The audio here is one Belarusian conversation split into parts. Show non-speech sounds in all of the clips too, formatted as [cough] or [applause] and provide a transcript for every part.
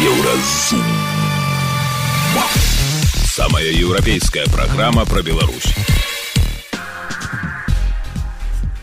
Еўразум. Самая еўрапейская праграма пра Беларусь.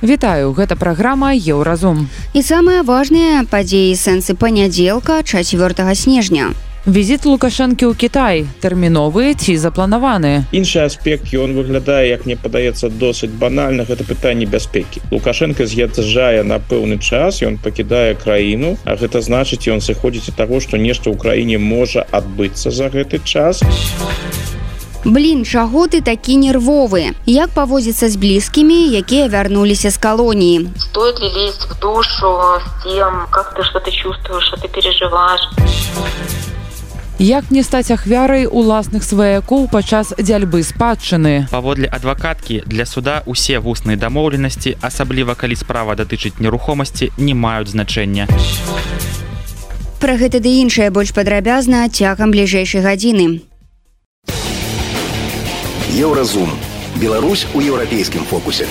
Вітаю, гэта праграма Еўразум. І самыя важныя падзеі сэнсы панядзелка 4 снежня. Візіт лукашэнкі ў Кітай тэрміновы ці запланаваны. Іншы аспект ён выглядае, як мне падаецца досыць банальна гэта пытанне бяспекі. Лукашенко з'язджае на пэўны час, ён пакідае краіну, А гэта значыць, ён сыходзіць ад таго, што нешта ў краіне можа адбыцца за гэты час. Блін, чаго ты такі нервовы? Як паводзіцца з блізкімі, якія вярнуліся з калоніі? Стоит ли лезть в душу с тем, как ты что ты чувствуешь, что ты переживаешь? Як не стаць ахвярай уласных сваякоў падчас дзяльбы спадчыны. Паводле адвакаткі для суда усе вусныя дамоўленасці, асабліва калі справа датычыць нерухомасці, не маюць значэння. Пра гэта ды іншае больш падрабязна цягам бліжэйшай гадзіны. Еўразум. Беларусь у еўрапейскім фокусе.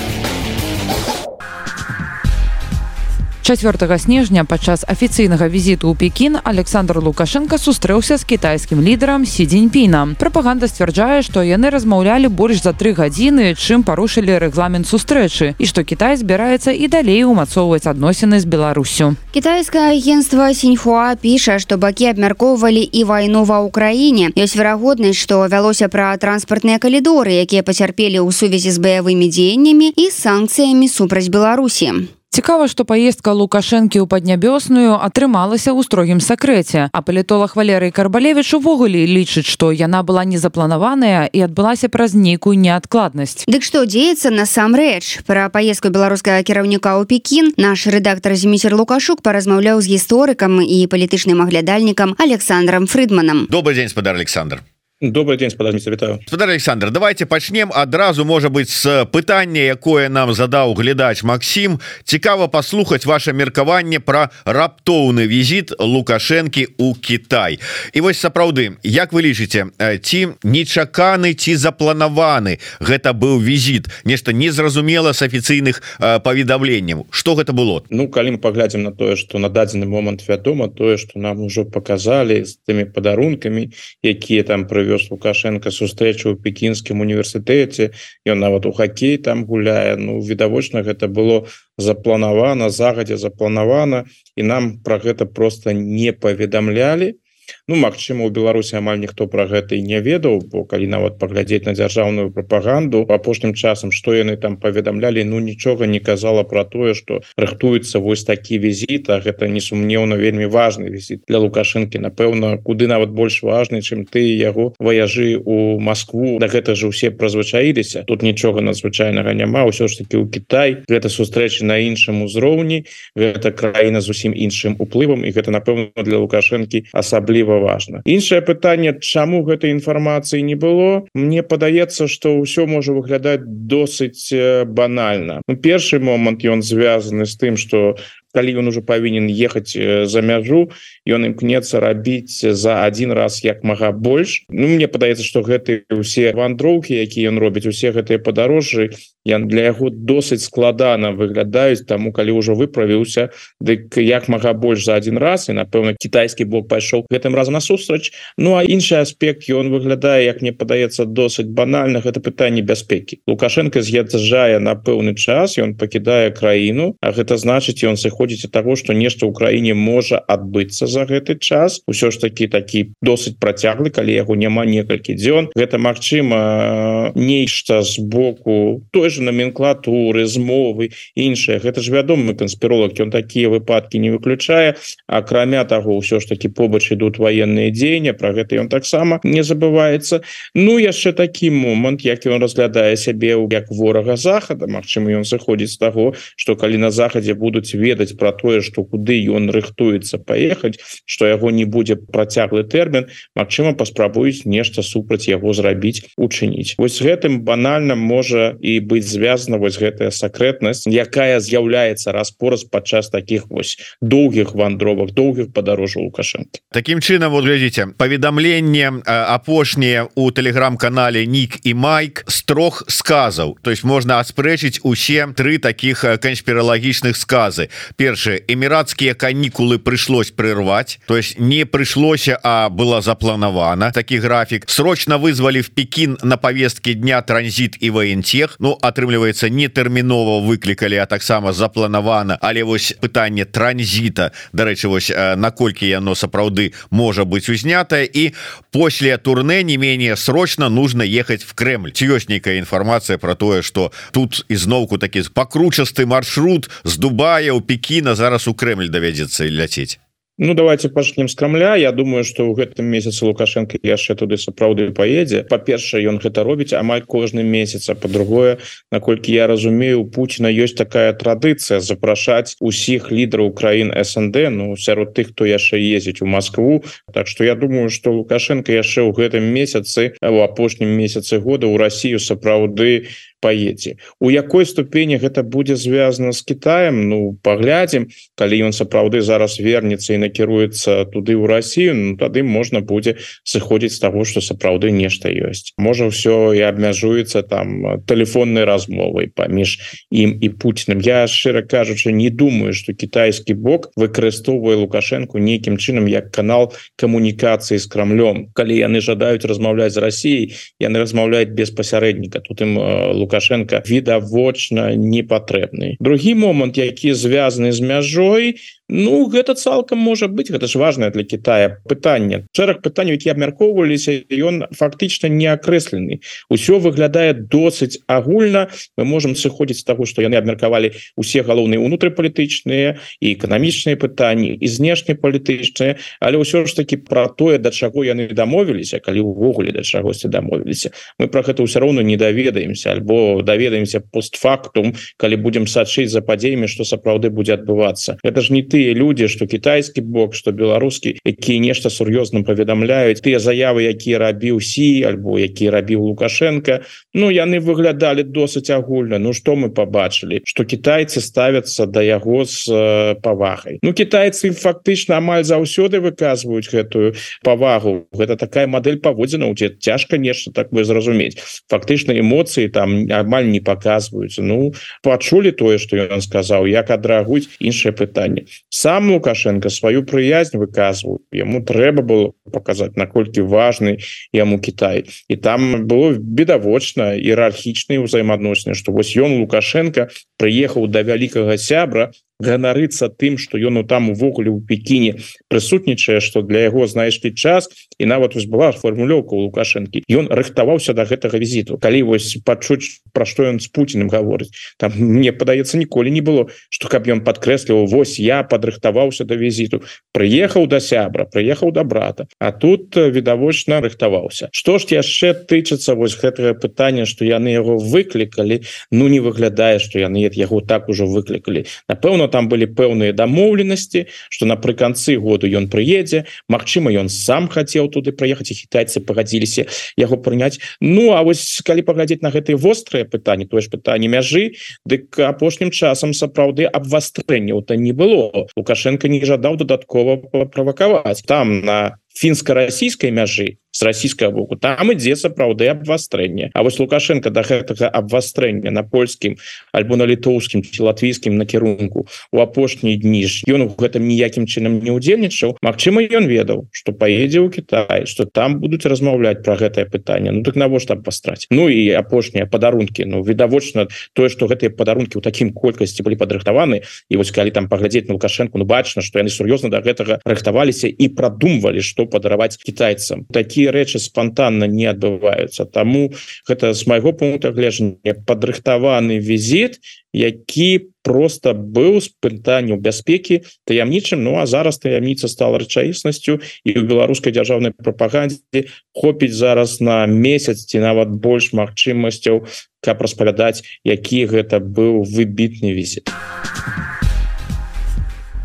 4 снежня падчас афіцыйнага візіту ў Пекін Александр Лукашенко сустрэўся з кітайскім лідарам Сі дзеньпіна. Прапаганда сцвярджае, што яны размаўлялі больш за тры гадзіны, чым парушылі рэгламент сустрэчы і што Кітай збіраецца і далей умацоўваць адносіны з Беларусю. Кітайскае агенцтва Сіньхуа піша, што бакі абмяркоўвалі і вайну ва ўкраіне. Ёсць верагоднасць, што вялося пра транспартныя калідоры, якія пацярпелі ў сувязі з баявымі дзеяннямі і санкцыямі супраць Беларусі. Цікава, што паездка лукашэнкі ў паднябёсную атрымалася ў строгім сакрэце. А палітолог Валерый Карбалевіч увогуле лічыць, што яна была незапланаваная і адбылася праз нейкую неадкладнасць. Дык што дзеецца насамрэч пра паездку беларускага кіраўніка ў Пекін наш рэдактор зміцер Лукашук паразмаўляў з гісторыкам і палітычным аглядальнікам Александром Фрыдманам. Добрый день спадар Александр добрый день спадарніца вітаю спадар Александр давайте пачнем адразу можа быть с пытання якое нам задаў глядач Макссім цікава паслухаць ваше меркаванне про раптоўны візит лукашэнкі у Кітай. І вось сапраўды як вы лічыце ці нечаканы ці запланаваны гэта быў візит нешта незразумела с афіцыйных паведамленняў. Что гэта было? Ну калі мы паглядзім на тое что на дадзены момант вядома тое что нам ужо показалі з тымі падарункамі якія там пры правёз лукашенко сустрэчу ў пекінскім універсітэце ён нават у хоккей там гуляе ну відавочна гэта было запланавана загадзя запланавана і нам про гэта просто не паведамлялі Ну Мачыма у Беларусі амаль ніхто про гэта і не ведаў бо калі нават паглядзець на дзяржаўную прапаганду апошнім часам што яны там паведамлялі Ну нічога не казала про тое что рыхтуецца вось такі візіт А гэта несумнеўна вельмі важный візіт для лукашынкі напэўна куды нават больш важны чым ты яго ваяжы у Москву да гэта же усе празвычаіліся тут нічога надзвычайнага няма. Ўсё ж таки у Кітай гэта сустрэчы на іншым узроўні. Гэта краіна зусім іншым уплывам. І гэта напэўна для лукашэнкі асабліва важно. Іншае пытанне чаму гэтай інфармацыі не было Мне падаецца что ўсё можа выглядаць досыць банальна. Ну, першы момант ён звязаны з тым что калі ён уже павінен ехаць за мяжу ён імкнецца рабіць за один раз як мага больш Ну мне падаецца что гэты усе вандроўкі якія ён робіць усе гэтыя падарожжы я для яго досыць складана выглядаюць таму калі ўжо выправіўся дык як мага больш за один раз і напэўна кітайскі блок пайшоў гэтым разам насустрач. Ну а іншы аспект ён выглядае як мне падаецца досыць банальна гэта пытанне бяспекі. Лукашенко з'язджае на пэўны час ён пакідае краіну А гэта значыць ён сыходзіць ад таго что нешта ў краіне можа адбыцца за гэты час. Усё ж таки такі досыць працяглы калі яго няма некалькі дзён. Гэта Мачыма нешта з боку той же номенклатуры змовы іншыя гэта ж вядомы канспіролог ён такія выпадки не выключае. Акрамя того ўсё ж таки побач ідут военные дзеяння про гэта ён таксама не забываецца. Ну яшчэ такі момант як ён разглядае сябе як ворага захада. Мачыма ён сыходзіць з таго что калі на захадзе будуць ведаць про тое что куды ён рыхтуецца поехать что яго не будзе працяглы тэрмін Мачыма паспрабуюць нешта супраць яго зрабіць учыніць вось гэтым банальна можа і быть звязана вось гэтая сакрэтнасць якая з'яўляецца распораз падчас таких вось доўгіх вандровак доўгіх падарожжаў лукашэнкі Такім чынам вот глядзіце паведамленне апошняе у телеграм-канале нік і майк з трох сказаў то есть можна аспрэчыць усе тры таких канспіралагічных сказы першые эмиратскія канікулы прыйшлось прервать то есть не прыйшлося а было запланавана такі график срочно вызвали в Пекин на повестке дня транзит и воентех Ну атрымліваецца не тэрмінова выклікалі а таксама запланавана. Але вось пытанне транзіта. Дарэчы вось наколькі яно сапраўды можа быть узнятое и после турне не менее срочно нужно ехать в Кремль. Ці ёсць нейкая інфармацыя про тое что тут ізноўку такі пакручасты маршрут з Дубая у Пекіна зараз у Кремль давядзецца ляцець. Ну давайте пачнем з крамля. Я думаю что ў гэтым месяце лукашенко яшчэ туды сапраўды поедзе па-першае ён гэта робіць амаль кожны месяц. А по-другое наколькі я разумею Путина есть такая традыцыя запрашаць усіх лідараў краін СНД Ну сярод тых хто яшчэ ездзіць у Москву Так что я думаю что лукашенко яшчэ ў гэтым месяцы у апошнім месяцы года у Россию сапраўды поедзе у якой ступені гэта будзе звязано с Китаем Ну паглядзім. Калі ён сапраўды зараз вернется і накіруецца туды ў Россию Ну тады можна будзе сыходзіць з того что сапраўды нешта ёсць. Можа все і абмяжуецца там телефонной размовай паміж ім і Путиным я шчыра кажучы не думаю что китайскі бок выкарыстоўвае лукашенко нейкім чынам як канал камунікацыі з крамлем калі яны жадаюць размаўляць з Россией яны размаўляюць без пасярэдніка. Тут ім лукашенко лукашенко відавочна не патрэбны другі момант які звязаны з мяжой Ну гэта цалкам можа быть гэта ж важное для Китая пытанне. Шэраг пытанняў які абмяркоўваліся ён фактычна не акрэслены. Усё выглядае досыць агульна. Мы можем сыходзіць з таго што яны абмеркавалі усе галоўныя унутрыпалітычныя і эканамічныя пытанні і знешнепалітычныя але ўсё ж таки про тое да чаго яны дамовіліся калі увогуле да чагосьці дамовіліся. Мы про гэта ўсё роўно не даведаемся альбо даведаемся постфактум калі будемм сачыць за падзеямі што сапраўды будзе адбывацца. Это ж не ты тыя люди что китайскі бок что беларускі якія нешта сур'ёзным паведамляюць тыя заявы якія рабіў сі альбо які рабіў лукашенко Ну яны выглядалі досыць агульна. Ну что мы побачылі что китайцы ставятся до да яго с э, павагай. Ну китайцы фактычна амаль заўсёды выказваюць гэтую павагу. Гэта такая модель паводзіна у тебя цяжка нешта так вы зразумець. Фактычна эмоцыі там амаль не показваюцца Ну пачулі тое что ён сказаў як адрэагуюць іншае пытанне сам лукашенко сваю прыязнь выказваў яму трэба было показать наколькі важны яму Кітай і там было бедавочна іерархічныя ўзаемаадносіны что вось ён лукашенко прыехаў да вялікага сябра ганарыцца тым что ён ну там увогуле у Пекіне прысутнічае что для яго знайшлі час і нават вось была формулёўка у лукашэнкі. Ён рыхтаваўся до да гэтага візіту. Калі вось пачуць про што ён с Путиным гаворыць там мне падаецца ніколі не было что каб ён подкрэсліваў Вось я падрыхтаваўся до да візіту прыехаў до да сябра прыехаў до да брата А тут відавочна рыхтаваўся. Что ж яшчэ тычыцца вось гэтага пытання что яны яго выклікалі? Ну не выглядае что яны яго так ужо выклікалі. Напэўна там были пэўныя дамоўленасці что напрыканцы году ён прыедзе Мачыма ён сам хотел туды проехать і китайцы пагадзіліся яго прыняць Ну а вось калі паглядзець на гэтые вострые пытанні тое ж пытанне мяжы дык апошнім часам сапраўды абвастрэнняў то не было. Лукашенко не жадаў дадаткова правакаваць там на фінска-расійскай мяжы с расійскага боку там ідзе сапраўды абвастрэнне А вось лукашенко да гэтага абвастрэння на польскім альбо на літоўскім латвійскім накірунку у апошнія дні ж. Ён у гэтым ніякім чынам не удзельнічаў Мачыма ён ведаў что поедзе ў Кітай что там будуць размаўляць про гэтае пытанне Ну так навошта пастраць Ну і апошнія падарункі Ну відавочна тое что гэтыя падарункі ў такім колькасці былі падрыхтаваны і вось калі там паглядзець на лукашенко. Ну бачна что яны сур'ёзна до да гэтага рыхтаваліся і прадумвалі что падараваць кітайцам такія рэчы спонтанна не адбываюцца Таму гэта з майго пункта гледжання падрыхтаваны візіт які просто быў з пытанняў бяспекі таямнічым Ну а зараз таямніца стала рэчаіснасцю і у беларускай дзяржаўнай прапагандзе хопіць зараз на месяц ці нават больш магчымасцяў каб распавядаць які гэта быў выбітны візіт. а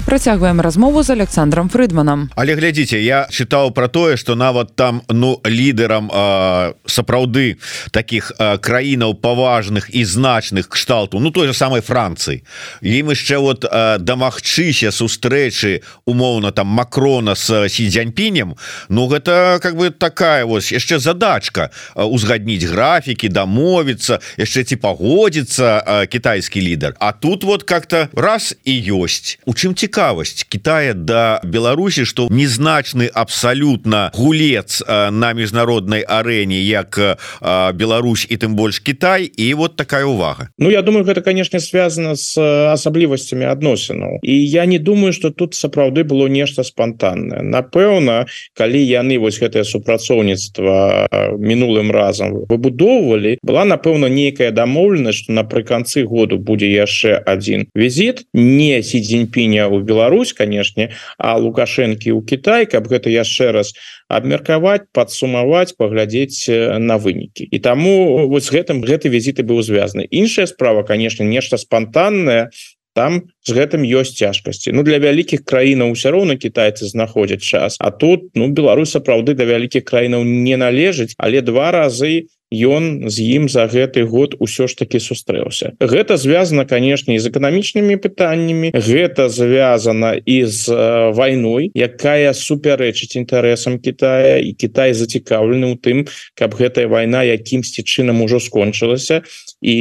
Працягваем размову з Александром Фрыдманам. Але глядзіце я чытаў про тое что нават там ну лідарам сапраўды таких краінаў паважных і значных кшталту ну той же самой Францыі. Ім яшчэ вот дамагчыся сустрэчы умоўна там макрона с сидзяньпінем Ну гэта как бы такая вось яшчэ задачка узгадніць графікі дамовіцца яшчэ ці пагодзіцца кітайскі лідар. А тут вот как-то раз і ёсць. У чым цікавасць Китая да Беларусі что незначны абсалютна гулец на міжнароднай арэне як Беларусь і тым больш Кітай. І вот такая увага. Ну я думаю гэта конечно связано с асаблівасцямі адносінаў. І я не думаю что тут сапраўды было нешта спонтанное напэўна калі яны вось гэтае супрацоўніцтва мінулым разам выбудоўвалі была напэўна нейкая дамоўленасць напрыканцы году будзе яшчэ один візит не си дзеньпіня у Беларусь канешне а лукашэнкі у Кітай каб гэта яшчэ раз абмеркаваць падсумаваць паглядзець на вынікі. І таму вось гэтым гэты візіты быў звязаны. Іншая справа конечно нешта спонтанное там з гэтым ёсць цяжкасці Ну для вялікіх краінаў усё роўна китайцы знаходзяць час А тут ну Беларусь сапраўды да вялікіх краінаў не належыць але два разы ён з ім за гэты год усё ж таки сустрэўся. Гэта звязана канешне з эканамічнымі пытаннямі. Гэта звязана і з вайной якая супярэчыць інтарэсам Китая. І Китай зацікаўлены ў тым каб гэтая вайна якімсьці чынам ужо скончылася і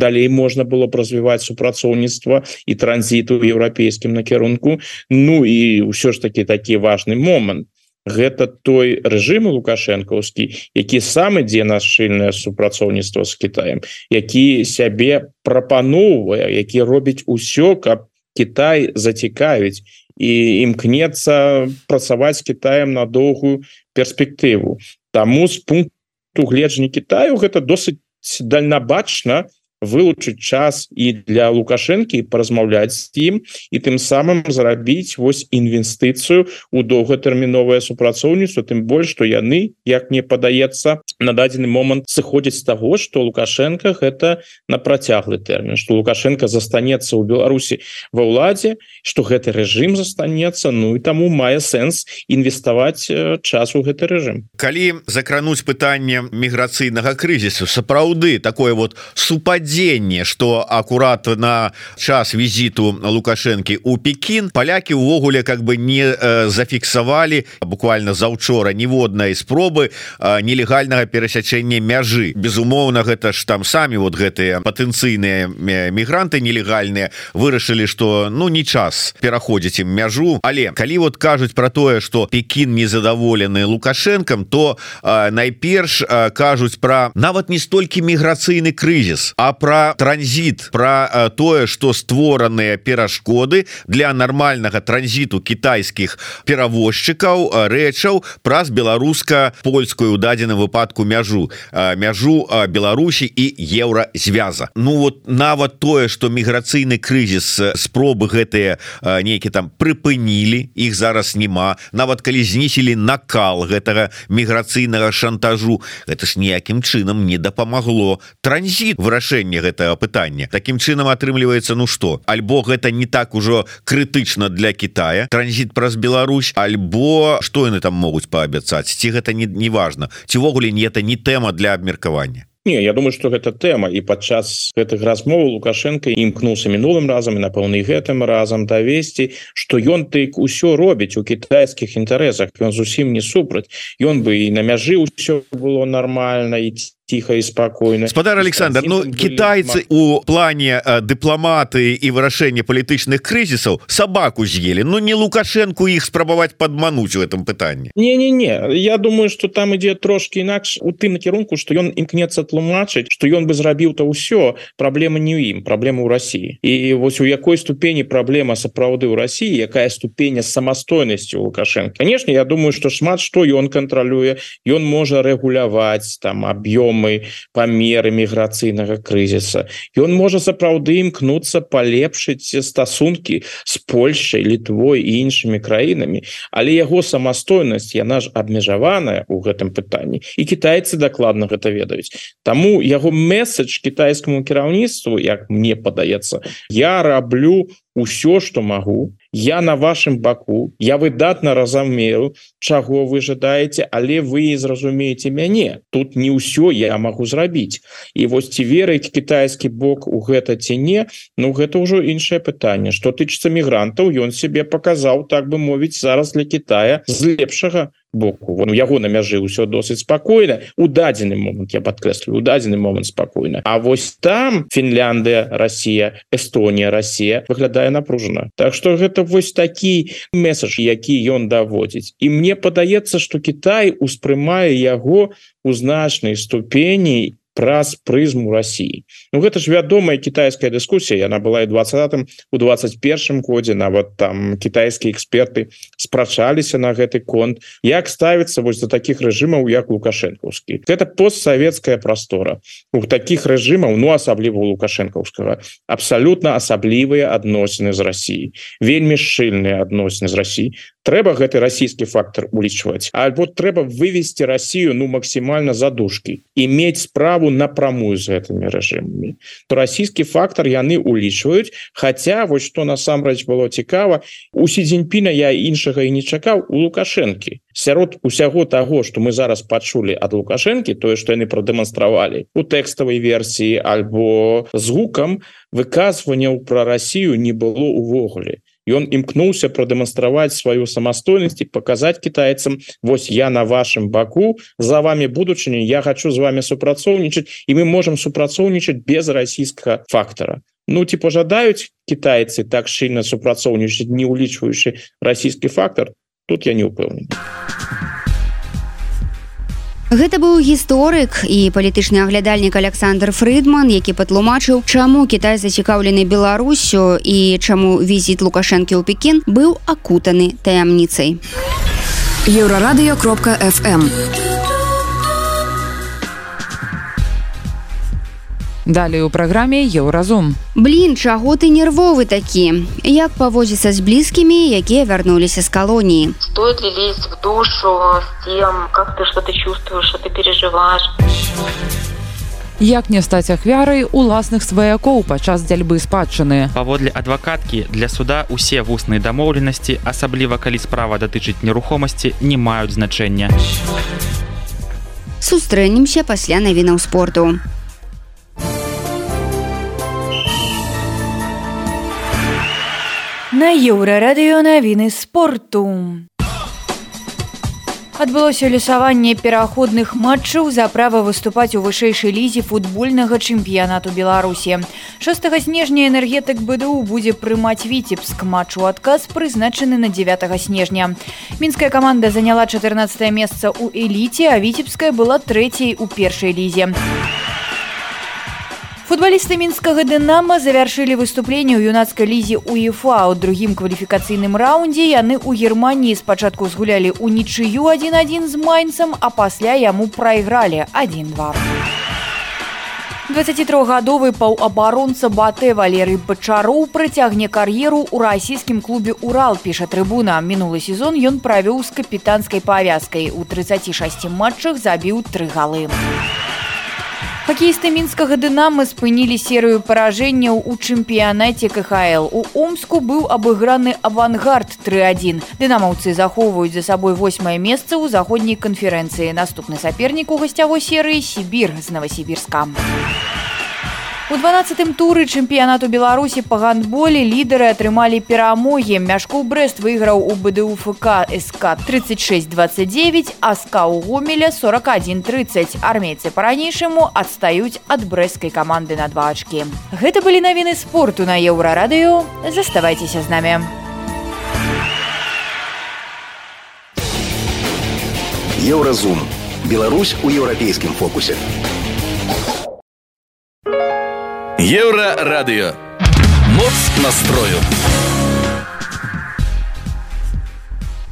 далей можна было б развіваць супрацоўніцтва і транзіту еўрапейскім накірунку Ну і ўсё ж таки такі важный момант гэта той рэжым лукашэнкаўскі які сам ідзе на шчыльнае супрацоўніцтва з Китаем які сябе прапаноўвае які робіць усё каб Китай зацікавіць і імкнецца працаваць Китаем на доўгую перспектыву. Таму з пункту гледжання Китаю гэта досыць дальнабачна вылучыць час і для лукашэнкі паразмаўляць з ім і тым самым зарабіць вось інвестыцыю у доўгатэрміновае супрацоўніцтва тым больш што яны як мне падаецца на дадзены момант сыходзіць з таго што лукашенко гэта на працяглы тэрмін што лукашенко застанецца ў Беларусі ва ўладзе што гэты рэжым застанецца Ну і таму мае сэнс інвеставаць час у гэты рэжым. Калі закрануць пытанне міграцыйнага крызісу сапраўды такое вот супадзе падзенне что акурат на час візіту лукашэнкі у Пекін палякі увогуле как бы не э, зафіксавалі буквально заўчора ніводнай спробы э, нелегальнага перасячэння мяжы. Безумоўна гэта ж там самі вот гэтыя патэнцыйныя мігранты нелегальныя вырашылі что ну не час пераходзіць ім мяжу. Але калі вот кажуць про тое что Пекін незадаволены лукашэнкам то э, найперш кажуць про нават не столькі міграцыйны крызіс а про транзит про тое что створаныя перашкоды для нормального транзиту китайских перавозчыкаў рэчаў праз беларуска-польскую у дадзеным выпадку мяжу мяжу Беларусі і еўразвяза. Ну вот нават тое что міграцыйны крызіс спробы гэтыя нейкі там прыпынілі іх зараз няма. Нават калі знісілі накал гэтага міграцыйнага шантажу это ж ніякім чынам не дапамагло транзит вырашэння вырашэнне гэтага пытання. Такім чынам атрымліваецца Ну что альбо гэта не так ужо крытычна для Китая транзит праз Беларусь альбо что яны там могуць паабяцаць ці гэта не неважно цівогуле не это не тэма для абмеркавання. Не, я думаю что гэта тэма і падчас гэтых размоў лукашенко імкнуўся мінулым разам і напэўны гэтым разам давесці что ён ты ўсё робіць у китайскіх інтарэсах. Ён зусім не супраць. Ён бы і на мяжы ўсё было нормально і тихо и спокойно. Спадар Александр Ну китайцы у плане дыпламаты і вырашэння палітычных крызісаў собаку з'ели Ну не лукашенко іх спрабаваць падмануть у этом пытанні не не не я думаю что там ідзе трошки інакш у тым накірунку что ён імкнецца тлумачыць что ён бы зрабіў то ўсё праблема не ў ім праблема ў Росіі і вось у якой ступені праблема сапраўды ў Росіі якая ступеня самастойнасці лукашенко? Конечно я думаю что шмат что ён кантралюе ён можа рэгуляваць там объем сумы памеры міграцыйнага крызіса. Ён можа сапраўды імкнуцца палепшыць стасункі з Польшай літвой і іншымі краінамі але яго самастойнасць яна ж абмежаваная у гэтым пытанні і китайцы дакладна гэта ведаюць. Таму яго месседж кітайскаму кіраўніцтву як мне падаецца я раблю ўсё что могу я на вашем баку. Я выдатна разумею чаго вы жадаеце але вы зразумееце мяне. Тут не ўсё я могу зрабіць. І вось ці верыць кітайскі бок у гэта ці не Ну гэта ўжо іншае пытанне. Что тычыцца мігрантаў ён себе показаў так бы мовіць зараз для Китая з лепшага боку. Вон у яго на мяжы ўсё досыць спакойна у дадзены момант я подкрэслю у дадзены момант спакойна А вось там Фінляндыя Россия Эстонія Россия выглядае напружана Так что гэта вось такі месаж які ён даводзіць і мне падаецца что Китай успрымае яго у значнай ступені праз прызму России. Ну гэта ж вядомая китайская дыскусія. Она была і 20 у 21 годзе нават там китайскія эксперты спрачаліся на гэты конт як ставіцца вось до таких рэжымаў як лукашэнкаўскі. Это постсоветская прастора. У таких рэжымаў ну асабліва лукашэнкаўскага абсалютна асаблівыя адносіны з Россией вельмі шчыльныя адносіны з Россией трэба гэты расійскі фактор улічваць? Альбо трэба вывести Россию ну максімальна задушки иметь справу напрамую з гэтымі рэжымамі? То расійскі фактор яны улічваюць Хаця вось что насамрэч было цікава у сидзеньпіна я іншага і не чакаў у лукашэнкі. Сярод усяго того что мы зараз пачулі ад лукашэнкі тое что яны прадэманстравалі у тэкставай версіі альбо з гукам выказванняў про Россию не было увогуле ён імкнуўся прадэманстраваць сваю самастойнасць і показать китайцам Вось я на вашем баку за вами будучыню я хочу з вами супрацоўнічаць і мы можем супрацоўнічаць без расійскага фактора Ну ці пожадаюць китайцы так шчыльна супрацоўнічаць не улічваючы расійскі фактор? Тут я не упэўнены Гэта быў гісторык і палітычны аглядальнік Александр Фрыдман, які патлумачыў, чаму Кітай зацікаўлены Беларусю і чаму візіт Лукашэнкі ў Пекін быў акутаны таямніцай. Еўрарадыё кропка FM. Далей у праграме еўразум. Блін, чаго ты нервовы такі? Як павозіцца з блізкімі, якія вярнуліся з калоніі? Стоит ли лезть в душу с тем, как ты что-то чувствуешь, что ты переживаешь? Як не стаць ахвярай уласных сваякоў падчас дзяльбы спадчыны. Паводле адвакаткі для суда усе вусныя дамоўленасці, асабліва калі справа датычыць нерухомасці, не маюць значэння. Сустрэнемся пасля навінаў спорту. На еўрарадыё навіны спорту. Адбылося лісаванне пераходных матчаў за права выступаць у вышэйшай лізе футбольнага чэмпіянату Беларусі. 6 снежня энергетык БДУ будзе прымаць віцебск матчу адказ прызначаны на 9 снежня. Мінская каманда заняла 14 месца ў эліце, а віцебская была трэцяй у першай лізе. Футболісты мінскага дынама завяршылі выступленне ў юнацкай лізе УЕФА ў другім кваліфікацыйным раўндзе яны ў Геррманіі спачатку згулялі ў нічыю 1-1 з майнцам, а пасля яму прайгралі 1-2. 23гадовы паўабаронца батэ валерый бачароў прыцягне кар'еру ў расійскім клубе урал піша трыбуна. Мінулы сезон ён правёў з капітанскай павязкай. У 36 матчах забіў тры галы хакеісты мінскага дынамы спынілі серыю паражэнняў у чэмпіянаце кхл у омску быў абыграны авангард 31 дынамаўцы захоўваюць за сабой восьмае месца ў заходняй канферэнцыі. Наступны сапернік у гасцявой серыі сібір з новосібірска у У 12 туры чэмпіянату Беларусі па гандболе лідары атрымалі перамогі. Мяшкоў Брест выйграў у БДУФК СК 3629, а СК у Гомеля 4130. Армейцы па-ранейшаму адстаюць ад брэсцкай каманды на два ачкі. Гэта былі навіны спорту на еўрарадыё. Заставайцеся з намі. Еўразум. Беларусь у еўрапейскім фокусе. Еўрарадыё. Моц настрою.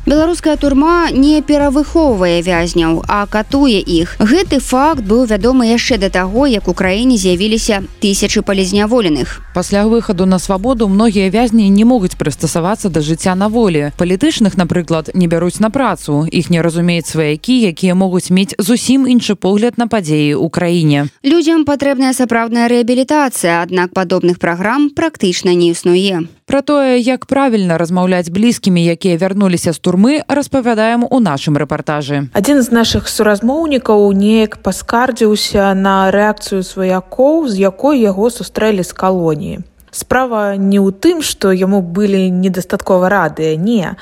Беларуская турма не перавыхоўвае вязняў, а катуе іх. Гэты факт быў вядомы яшчэ да таго, як у краіне з'явіліся тысячы палізняволеных. Пасля выхаду на свабоду многія вязні не могуць прыстасавацца да жыцця на волі. Палітычных, напрыклад, не бяруць на працу. Іх не разумеюць сваякі, якія могуць мець зусім іншы погляд на падзеі ў краіне. Людзям патрэбная сапраўдная рэабілітацыя, аднак падобных праграм практычна не існуе. Пра тое, як правільна размаўляць блізкімі, якія вярнуліся з турмы, распавядаем у нашым рэпартажы. Адзін з нашых суразмоўнікаў неяк паскардзіўся на рэакцыю сваякоў, з якой яго сустрэлі з калоніі. Справа не ў тым, што яму былі недастаткова радыя, не.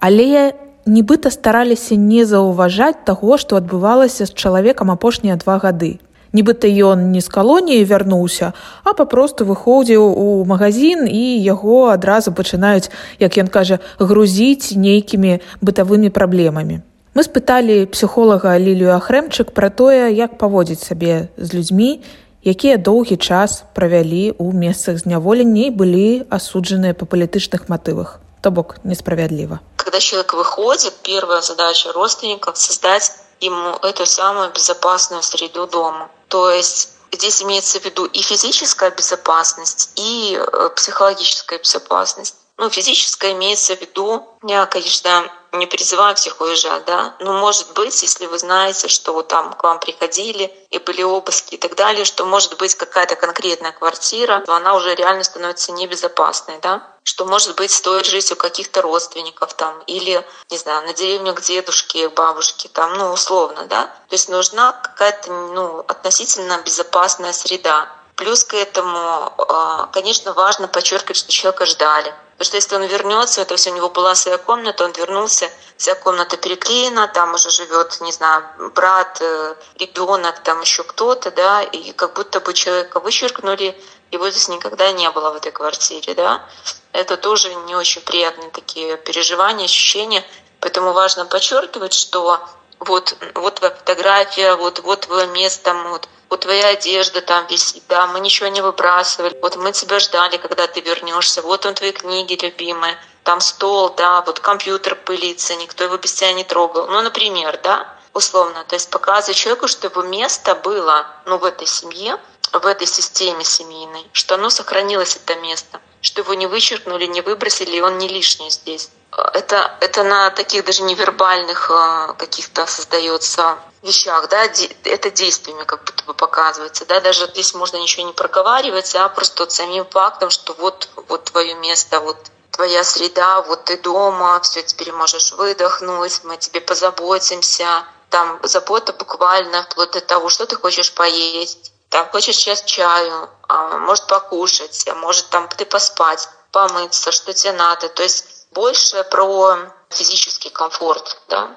Але нібыта стараліся не заўважаць таго, што адбывалася з чалавекам апошнія два гады. Нібыта ён не з калоніі вярнуўся, а папросту выходзіў у магазин і яго адразу пачынаюць, як ён кажа, грузіць нейкімі бытавымі праблемамі. Мы спыталі псіхолага Лілію Ахрэмчык пра тое, як паводзіць сабе з людзьмі, якія доўгі час правялі ў месцах зняволення і былі асуджаныя па палітычных матывах то бок несправядліва. Когда человек выходит, первая задача родственников создать ему эту самую безопасную среду дома. То есть здесь имеется в виду и физическая безопасность, и э, психологическая безопасность. Ну, физическая имеется в виду, я, конечно, не призываю всех уезжать, да, но может быть, если вы знаете, что там к вам приходили и были обыски и так далее, что может быть какая-то конкретная квартира, она уже реально становится небезопасной, да, что может быть стоит жить у каких-то родственников там или, не знаю, на деревню к дедушке, к бабушке там, ну, условно, да, то есть нужна какая-то, ну, относительно безопасная среда. Плюс к этому, а, конечно, важно подчеркивать, что человека ждали. Потому что если он вернется, это все у него была своя комната, он вернулся, вся комната переклеена, там уже живет, не знаю, брат, э, ребенок, там еще кто-то, да, и как будто бы человека вычеркнули, его здесь никогда не было в этой квартире, да. Это тоже не очень приятные такие переживания, ощущения. Поэтому важно подчеркивать, что вот, вот твоя фотография, вот, вот твое место, вот, вот твоя одежда там висит, да, мы ничего не выбрасывали, вот мы тебя ждали, когда ты вернешься, вот он твои книги любимые, там стол, да, вот компьютер пылится, никто его без тебя не трогал. Ну, например, да, условно, то есть показывать человеку, что его место было, ну, в этой семье, в этой системе семейной, что оно сохранилось, это место, что его не вычеркнули, не выбросили, и он не лишний здесь. Это, это на таких даже невербальных э, каких-то создается вещах, да, это действиями как будто бы показывается, да, даже здесь можно ничего не проговаривать, а просто вот самим фактом, что вот, вот твое место, вот твоя среда, вот ты дома, все, теперь можешь выдохнуть, мы тебе позаботимся, там забота буквально вплоть до того, что ты хочешь поесть, там хочешь сейчас чаю, а, может покушать, а может там ты поспать, помыться, что тебе надо, то есть больше про физический комфорт, да,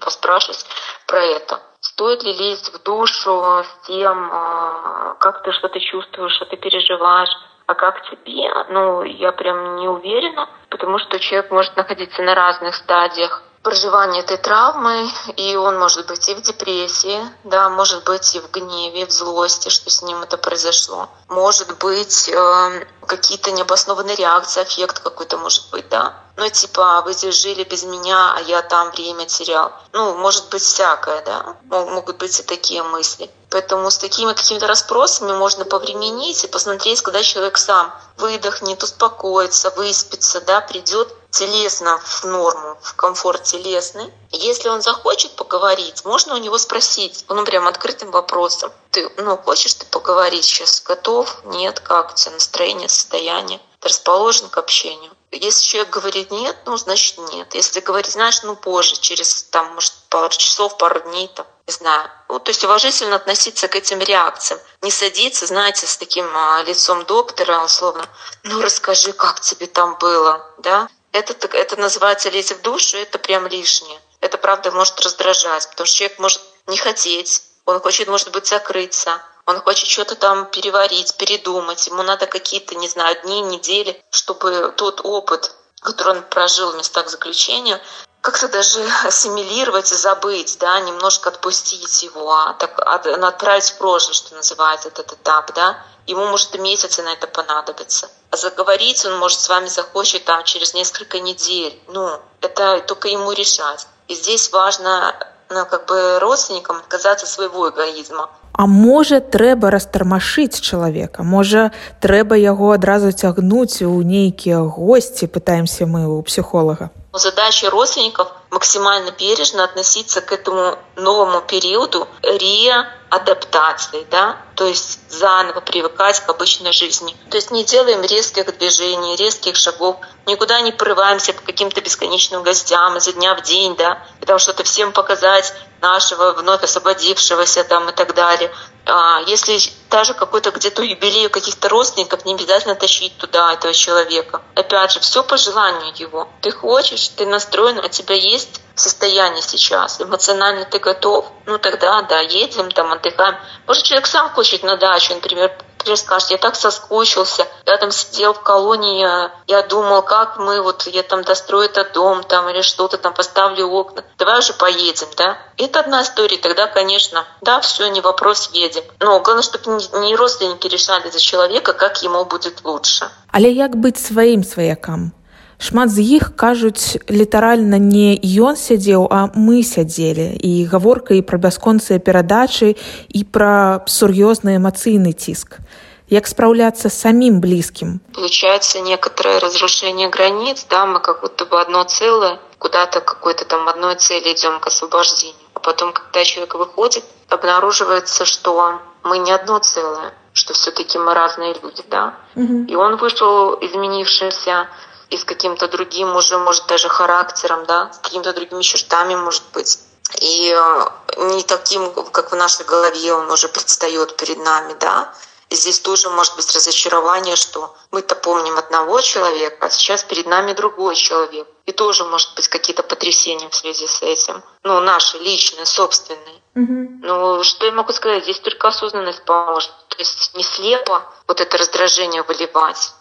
поспрашивать про это. Стоит ли лезть в душу с тем, а, как ты что-то чувствуешь, что ты переживаешь, а как тебе? Ну, я прям не уверена, потому что человек может находиться на разных стадиях проживания этой травмы, и он может быть и в депрессии, да, может быть и в гневе, в злости, что с ним это произошло. Может быть э, какие-то необоснованные реакции, эффект какой-то может быть, да. Ну, типа, вы здесь жили без меня, а я там время терял. Ну, может быть всякое, да. Могут быть и такие мысли. Поэтому с такими какими-то расспросами можно повременить и посмотреть, когда человек сам выдохнет, успокоится, выспится, да, придет телесно в норму, в комфорт телесный. Если он захочет поговорить, можно у него спросить, ну, прям открытым вопросом. Ты, ну, хочешь ты поговорить сейчас? Готов? Нет? Как у тебя настроение, состояние? Расположен к общению? Если человек говорит нет, ну, значит нет. Если говорит, знаешь, ну, позже, через, там, может, пару часов, пару дней, там, не знаю. Ну, то есть уважительно относиться к этим реакциям. Не садиться, знаете, с таким а, лицом доктора, условно, ну, расскажи, как тебе там было, да? Это, это называется лезть в душу, это прям лишнее. Это, правда, может раздражать, потому что человек может не хотеть, он хочет, может быть, закрыться, он хочет что-то там переварить, передумать, ему надо какие-то, не знаю, дни, недели, чтобы тот опыт, который он прожил в местах заключения, как-то даже [laughs] ассимилировать и забыть, да, немножко отпустить его, а так отправить в прошлое, что называется этот этап, да. Ему может и месяцы на это понадобиться. А заговорить он может с вами захочет там через несколько недель. Ну, это только ему решать. И здесь важно ну, как бы родственникам отказаться своего эгоизма. А можа трэба растармашыць чалавека можа трэба яго адразу цягнуць у нейкія госці пытаемся мы у психолога. Задача родственников максимально бережно относиться к этому новому периоду. Ре адаптации, да, то есть заново привыкать к обычной жизни. То есть не делаем резких движений, резких шагов, никуда не прорываемся по каким-то бесконечным гостям изо дня в день, да, потому что это всем показать нашего вновь освободившегося там и так далее. А если даже какой-то где-то юбилей каких-то родственников, не обязательно тащить туда этого человека. Опять же, все по желанию его. Ты хочешь, ты настроен, у тебя есть состояние сейчас, эмоционально ты готов, ну тогда, да, едем, там, отдыхаем. Может, человек сам хочет на дачу, например, например, скажет, я так соскучился, я там сидел в колонии, я думал, как мы, вот я там дострою этот дом там или что-то там, поставлю окна, давай уже поедем, да? Это одна история, тогда, конечно, да, все, не вопрос, едем. Но главное, чтобы не родственники решали за человека, как ему будет лучше. Але як быць сваім сваякам? Шмат з іх кажуць літаральна не ён сядзеў, а мы сядзелі і гаворка і пра бясконцыя перадачы і пра сур'ёзны эмацыйны ціск. Як спраўляцца самим близким? Получается некоторое разрушение границ, да, мы как будто бы одно целое, куда-то какой-то там одной цели идем к освобождению. А потом, когда человек выходит, обнаруживается, что мы не одно целое, что все-таки мы разные люди, да. Угу. И он вышел изменившимся, и с каким-то другим уже, может, даже характером, да, с какими-то другими чертами, может быть. И э, не таким, как в нашей голове он уже предстает перед нами, да. И здесь тоже может быть разочарование, что мы-то помним одного человека, а сейчас перед нами другой человек. И тоже может быть какие-то потрясения в связи с этим. Ну, наши личные, собственные. Угу. Ну, что я могу сказать? Здесь только осознанность поможет. То есть не слепо вот это раздражение выливать.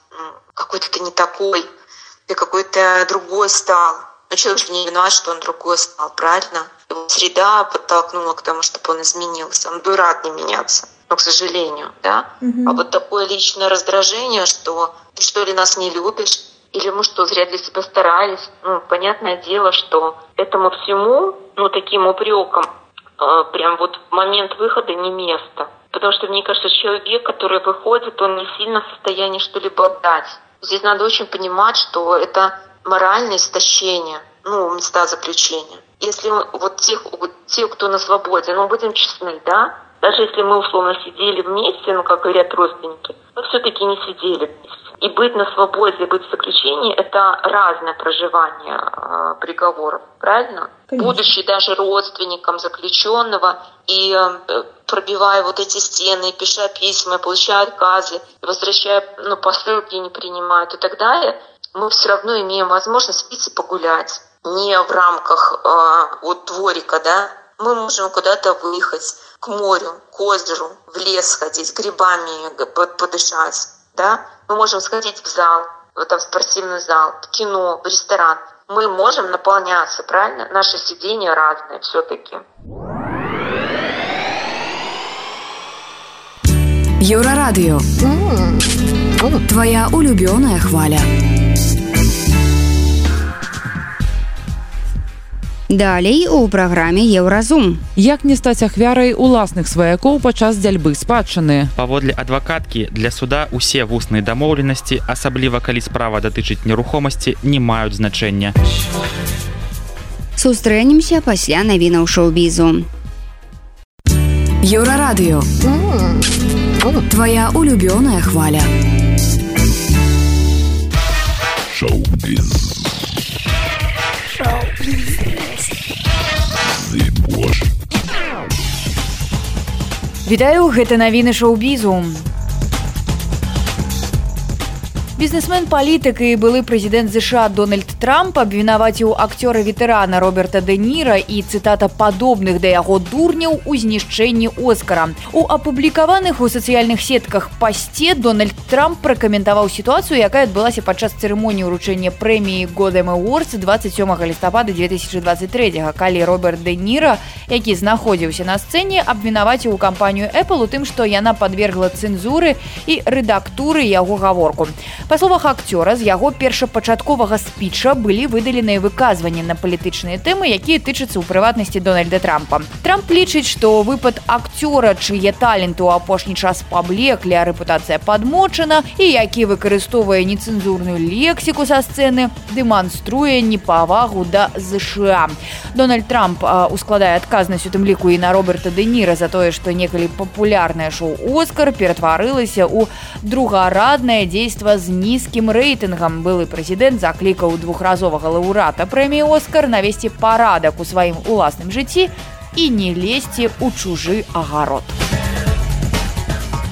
Какой-то ты не такой ты какой-то другой стал. Но человек же не виноват, что он другой стал, правильно? Его среда подтолкнула к тому, чтобы он изменился. Он бы рад не меняться, но, к сожалению, да? Угу. А вот такое личное раздражение, что ты что ли нас не любишь, или мы что, зря для себя старались. Ну, понятное дело, что этому всему, ну, таким упреком, э, прям вот в момент выхода не место. Потому что, мне кажется, человек, который выходит, он не сильно в состоянии что-либо отдать. Здесь надо очень понимать, что это моральное истощение, ну, места заключения. Если вот тех, вот те, кто на свободе, ну, будем честны, да, даже если мы условно сидели вместе, ну, как говорят родственники, мы все-таки не сидели вместе. И быть на свободе, быть в заключении – это разное проживание э, приговоров, правильно? Конечно. Будучи даже родственником заключенного и э, пробивая вот эти стены, пиша письма, получая отказы, возвращая ну, посылки, не принимают и так далее, мы все равно имеем возможность выйти погулять. Не в рамках э, вот дворика, да, мы можем куда-то выехать к морю, к озеру, в лес ходить, грибами подышать, да, мы можем сходить в зал, в там спортивный зал, в кино, в ресторан. Мы можем наполняться, правильно? Наши сидения разные все-таки. Еврорадио. Твоя улюбленная хваля. Далей у праграме еўразум. Як не стаць ахвярай уласных сваякоў падчас дзяльбы спадчыны. Паводле адвакаткі для суда усе вусныя дамоўленасці, асабліва калі справа датычыць нерухомасці, не маюць значэння. Сустрэнемся пасля навінаў шоу-бізу. Еўрарадыё. Твоя улюбёная хваля. Шоу-біз. Шоу-біз. Вітаю гэта навіны шоу-бізу Бізнесмен палітык і былы прэзідэнт ЗША Дональд Трамп абвінаваціў акцёра ветэрана Роберта Дэніра і цытата падобных да яго дурняў у знішчэнні Оскара. У апублікаваных у сацыяльных сетках пасце Дональд Трамп пракаментаваў сітуацыю, якая адбылася падчас цырымоніі ўручэння прэміі Годэм Уорс 27 лістапада 2023, калі Роберт Дэніра, які знаходзіўся на сцэне, абвінаваціў кампанію Apple у тым, што яна падвергла цэнзуры і рэдактуры яго гаворку. Па словах акцёра з яго першапачатковага спіча былі выдаленыя выказванні на палітычныя тэмы якія тычацца ў прыватнасці дональда трампа. Трамп лічыць што выпад акцёра чые таленты ў апошні час паблеклі а рэпутацыя падмочана і які выкарыстоўвае нецэнзурную лексіку са сцэны дэманструе непавагу да ЗША дональд трамп ускладае адказнасць у тым ліку і на роберта дэніра за тое што некалі папулярнае шоу оскар ператварылася ў другараднае дзейства з нізкім рэйтынгам. Былы прэзідэнт заклікаў двухразовага лаўрата прэміі оскар навесці парадак у сваім уласным жыцці і не лезьце ў чужы агарод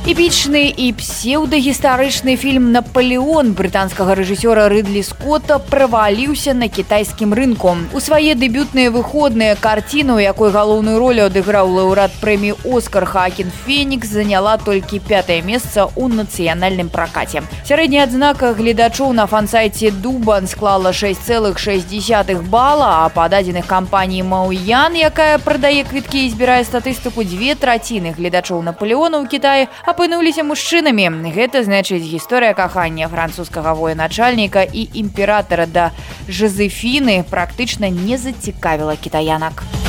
эпічны і псеўдагістарычны фільм наполеон брытанскага рэжысёра рыдлі скотта праваліўся на кітайскім рынку. У свае дэбютныя выходныя карціну якой галоўную ролю адыграў лаўрад прэміі оскар хакен фенікс заняла толькі пятое месца ў нацыянальным пракаце. Сярэдняя адзнака гледачоў на фан-сайце дубан склала 6,6 бала а па дадзеных кампаніі маўян якая прадае квіткі і збірае статыстыку две траціны гледачоў наполеона ў кітаі а апынуліся мужчынамі. Гэта значыць гісторыя кахання французскага военачальніка і імператара да жазефіны практычна не зацікавіла кітаянак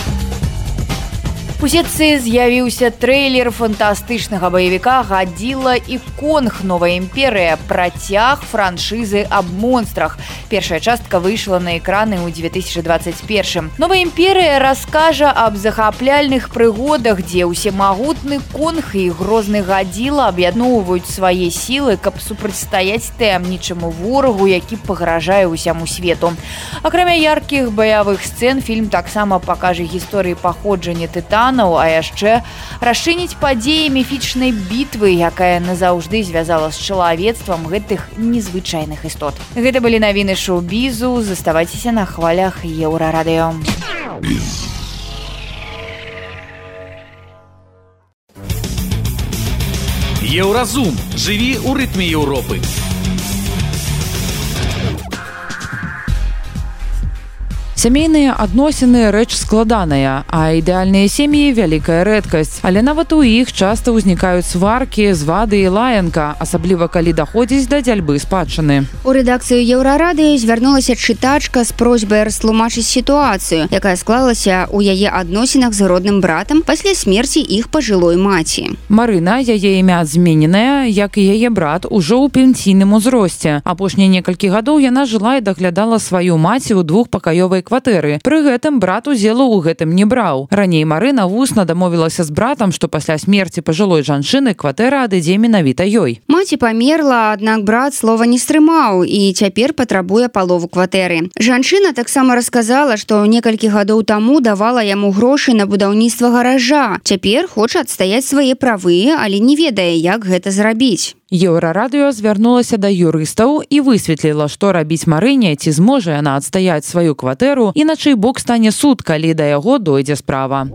у сетцы з'явіўся трэйлер фантастычнага баевіка гадзіла і конг новая імперыя працяг франшызы аб монстрах. Першая частка выйшла на экраны ў 2021. Новая імперыя раскажа аб захапляльных прыгодах, дзе ўсемагутны конг і грозны гадзіла аб'ядноўваюць свае сілы, каб супрацьстаяць таямнічаму ворагу, які пагражае ўсяму свету. Акрамя яркіх баявых сцэн фільм таксама пакажа гісторыі паходжання тытана романаў, а яшчэ расчыніць падзеі міфічнай бітвы, якая назаўжды звязала з чалавецтвам гэтых незвычайных істот. Гэта былі навіны шоу-бізу, заставайцеся на хвалях еўрарадыё. Еўразум жыві ў рытме Еўропы. Сямейныя адносіны рэч складаная, а ідэальныя сем'і вялікая рэдкасць. Але нават у іх часта ўзнікаюць сваркі, звады і лаянка, асабліва калі даходзіць да дзяльбы спадчыны. У рэдакцыю еўрарадыё звярнулася чытачка з просьбай растлумачыць сітуацыю, якая склалася ў яе адносінах з родным братам пасля смерці іх пажылой маці. Марына яе імя змененае, як і яе брат ужо ў пенсійным узросце. Апошнія некалькі гадоў яна жыла і даглядала сваю маці ў двухпакаёвай квартиры кватэры. Пры гэтым брат удзелу ў гэтым не браў. Раней марына вусна дамовілася з братам што пасля смерти пажылой жанчыны кватэра адыдзе менавіта ёй. Маці памерла аднак брат слова не стрымаў і цяпер патрабуе палову кватэры. Жанчына таксама расказала што некалькі гадоў таму давала яму грошы на будаўніцтва гаража. Цяпер хоча адстаяць свае правы але не ведае як гэта зрабіць Еўрарадыё звярнулася да юрыстаў і высветліла, што рабіць марыне, ці зможа яна адстаяць сваю кватэру і на чый бок стане суд, калі да яго дойдзе справа.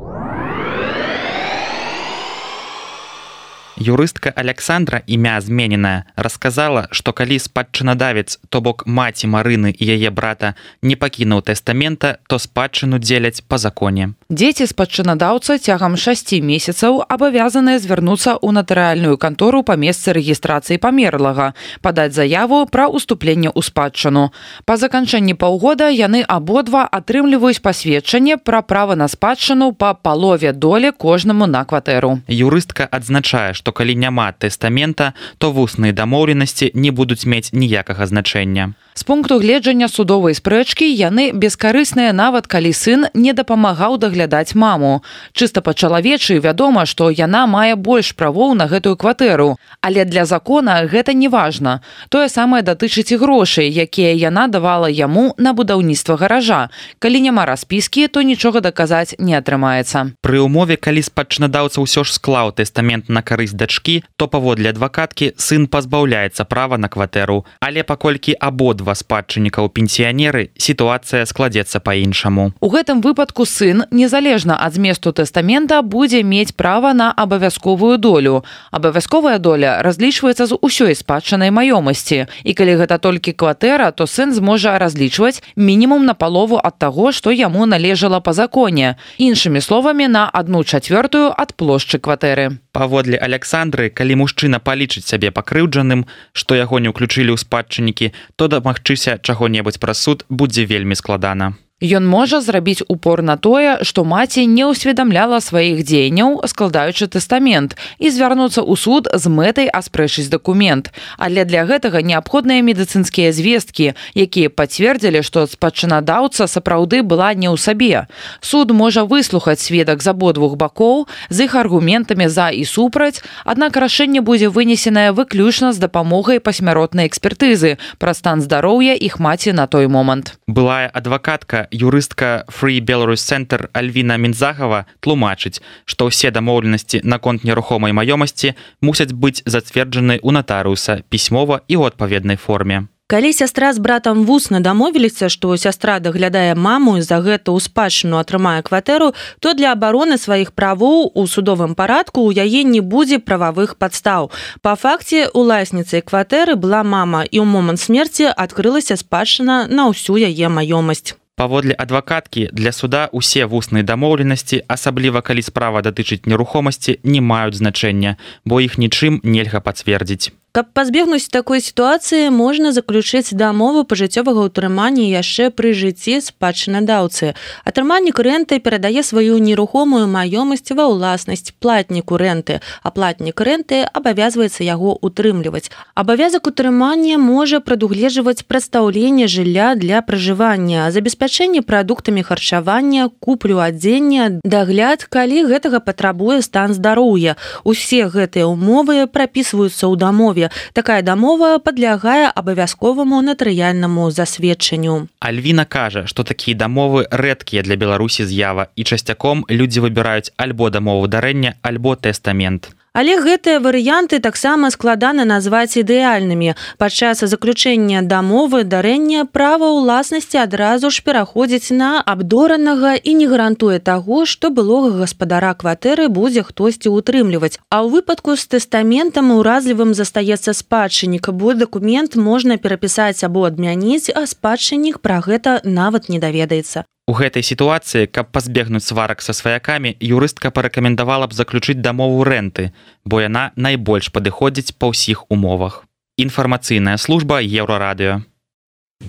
юрыстка александра імя змененая расказала што калі спадчынадавец то бок маці марыны і яе брата не пакінуў тэстамента то спадчыну дзеляць по законе дзеці спадчынадаўца цягам 6 месяцаў абавязаныя звярнуцца ў натарыальную кантору па месцы рэгістрацыі памерлага падаць заяву пра уступленне ў спадчыну. Па заканчэнні паўгода яны абодва атрымліваюць пасведчанне пра права на спадчыну па палове доле кожнаму на кватэру. Юрыстка адзначае што калі няма тэстамента то вусныя дамоўленасці не будуць мець ніякага значэння з пункту гледжання судовай спрэчкі яны бескарысныя нават калі сын не дапамагаў даглядаць маму. Чыста па-чалавечы вядома што яна мае больш правоў на гэтую кватэру. Але для закона гэта не важна. Тое самае датычыць і грошай якія яна давала яму на будаўніцтва гаража. Калі няма распіскі то нічога даказаць не атрымаецца. Пры умове калі спадчынадаўца ўсё ж склаў тэстамент на карысць дачкі то паводле адвакаткі сын пазбаўляецца права на кватэру. Але паколькі абодва абодва спадчыннікаў пенсіянеры сітуацыя складзецца па-іншаму. У гэтым выпадку сын незалежна ад зместу тэстамента будзе мець права на абавязковую долю. Абавязковая доля разлічваецца з усёй спадчынай маёмасці. І калі гэта толькі кватэра то сын зможа разлічваць мінімум на палову ад таго што яму належала па законе. Іншымі словамі на одну чацвёртую ад плошчы кватэры. Паводле александры калі мужчына палічыць сябе пакрыўджаным што яго не ўключылі ў спадчыннікі то дамагчыся чаго-небудзь праз суд будзе вельмі складана Ён можа зрабіць упор на тое, што маці не ўсведамляла сваіх дзеянняў, складаючы тэстамент і звярнуцца ў суд з мэтай аспрэчыць дакумент. Але для гэтага неабходныя медыцынскія звесткі, якія пацвердзілі, што спадчынадаўца сапраўды была не ў сабе. Суд можа выслухаць сведак з абодвух бакоў з іх аргументамі за і супраць, аднак рашэнне будзе вынесенае выключна з дапамогай пасмяротнай экспертызы пра стан здароўя іх маці на той момант. Былая адвакатка юрыстка Free Belarus Center Альвіна Мінзагава тлумачыць, што ўсе дамоўленасці наконт нерухомай маёмасці мусяць быць зацверджаны ў натарыуса пісьмова і ў адпаведнай форме. Калі сястра з братам вусна дамовіліся, што сястра даглядае маму і за гэта ў спадчыну атрымае кватэру, то для абароны сваіх правоў у судовым парадку ў яе не будзе прававых падстаў. Па факце уласніцай кватэры была мама і ў момант смерці адкрылася спадчына на ўсю яе маёмасць паводле адвакаткі для суда усе вусныя дамоўленасці асабліва калі справа датычыць нерухомасці не маюць значэння бо іх нічым нельга пацвердзіць Каб пазбегнуць такой сітуацыі можна заключыць дамову пажыццёвага ўтрымання яшчэ пры жыцці спадчынадаўцы. Атрымальнік рэнты перадае сваю нерухомую маёмасць ва ўласнасць платніку рэнты, а платнік рэнты абавязваецца яго утрымліваць. Абавязак утрымання можа прадугледжваць прадстаўленне жылля для пражывання, забеспячэнне прадуктамі харчавання, куплю адзення, дагляд, калі гэтага патрабуе стан здароўя. Усе гэтыя ўмовы прапісваюцца ў дамове такая дамова падлягае абавязковаму натарыяльнаму засведчанню. Альвіна кажа што такія дамовы рэдкія для беларусі з'ява і часцяком людзі выбіраюць альбо дамову дарэння альбо тэстамент Але гэтыя варыянты таксама складана назваць ідэальнымі. Падчас заключэння дамовы дарэння права ўласнасці адразу ж пераходзіць на абдоранага і не гарантуе таго, што былога гаспадара кватэры будзе хтосьці ўтрымліваць. А ў выпадку з тэстаментам уразлівым застаецца спадчыннік, бо дакумент можна перапісаць або адмяніць, а спадчыннік пра гэта нават не даведаецца. У гэтай сітуацыі, каб пазбегнуць сварак са сваякамі, юрыстка парэкамендавала б заключыць дамову рэнты, бо яна найбольш падыходзіць па ўсіх умовах. Інфармацыйная служба еўрарадыё.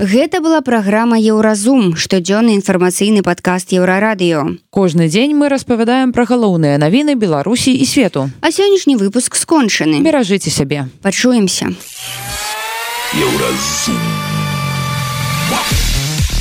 Гэта была праграма Еўразум, штодзённы інфармацыйны падкаст еўрарадыё. Кожны дзень мы распавядаем пра галоўныя навіны Беларусі і свету. А сённяшні выпуск скончаны. Беражыце сябе. Пачуемся. Еўразум.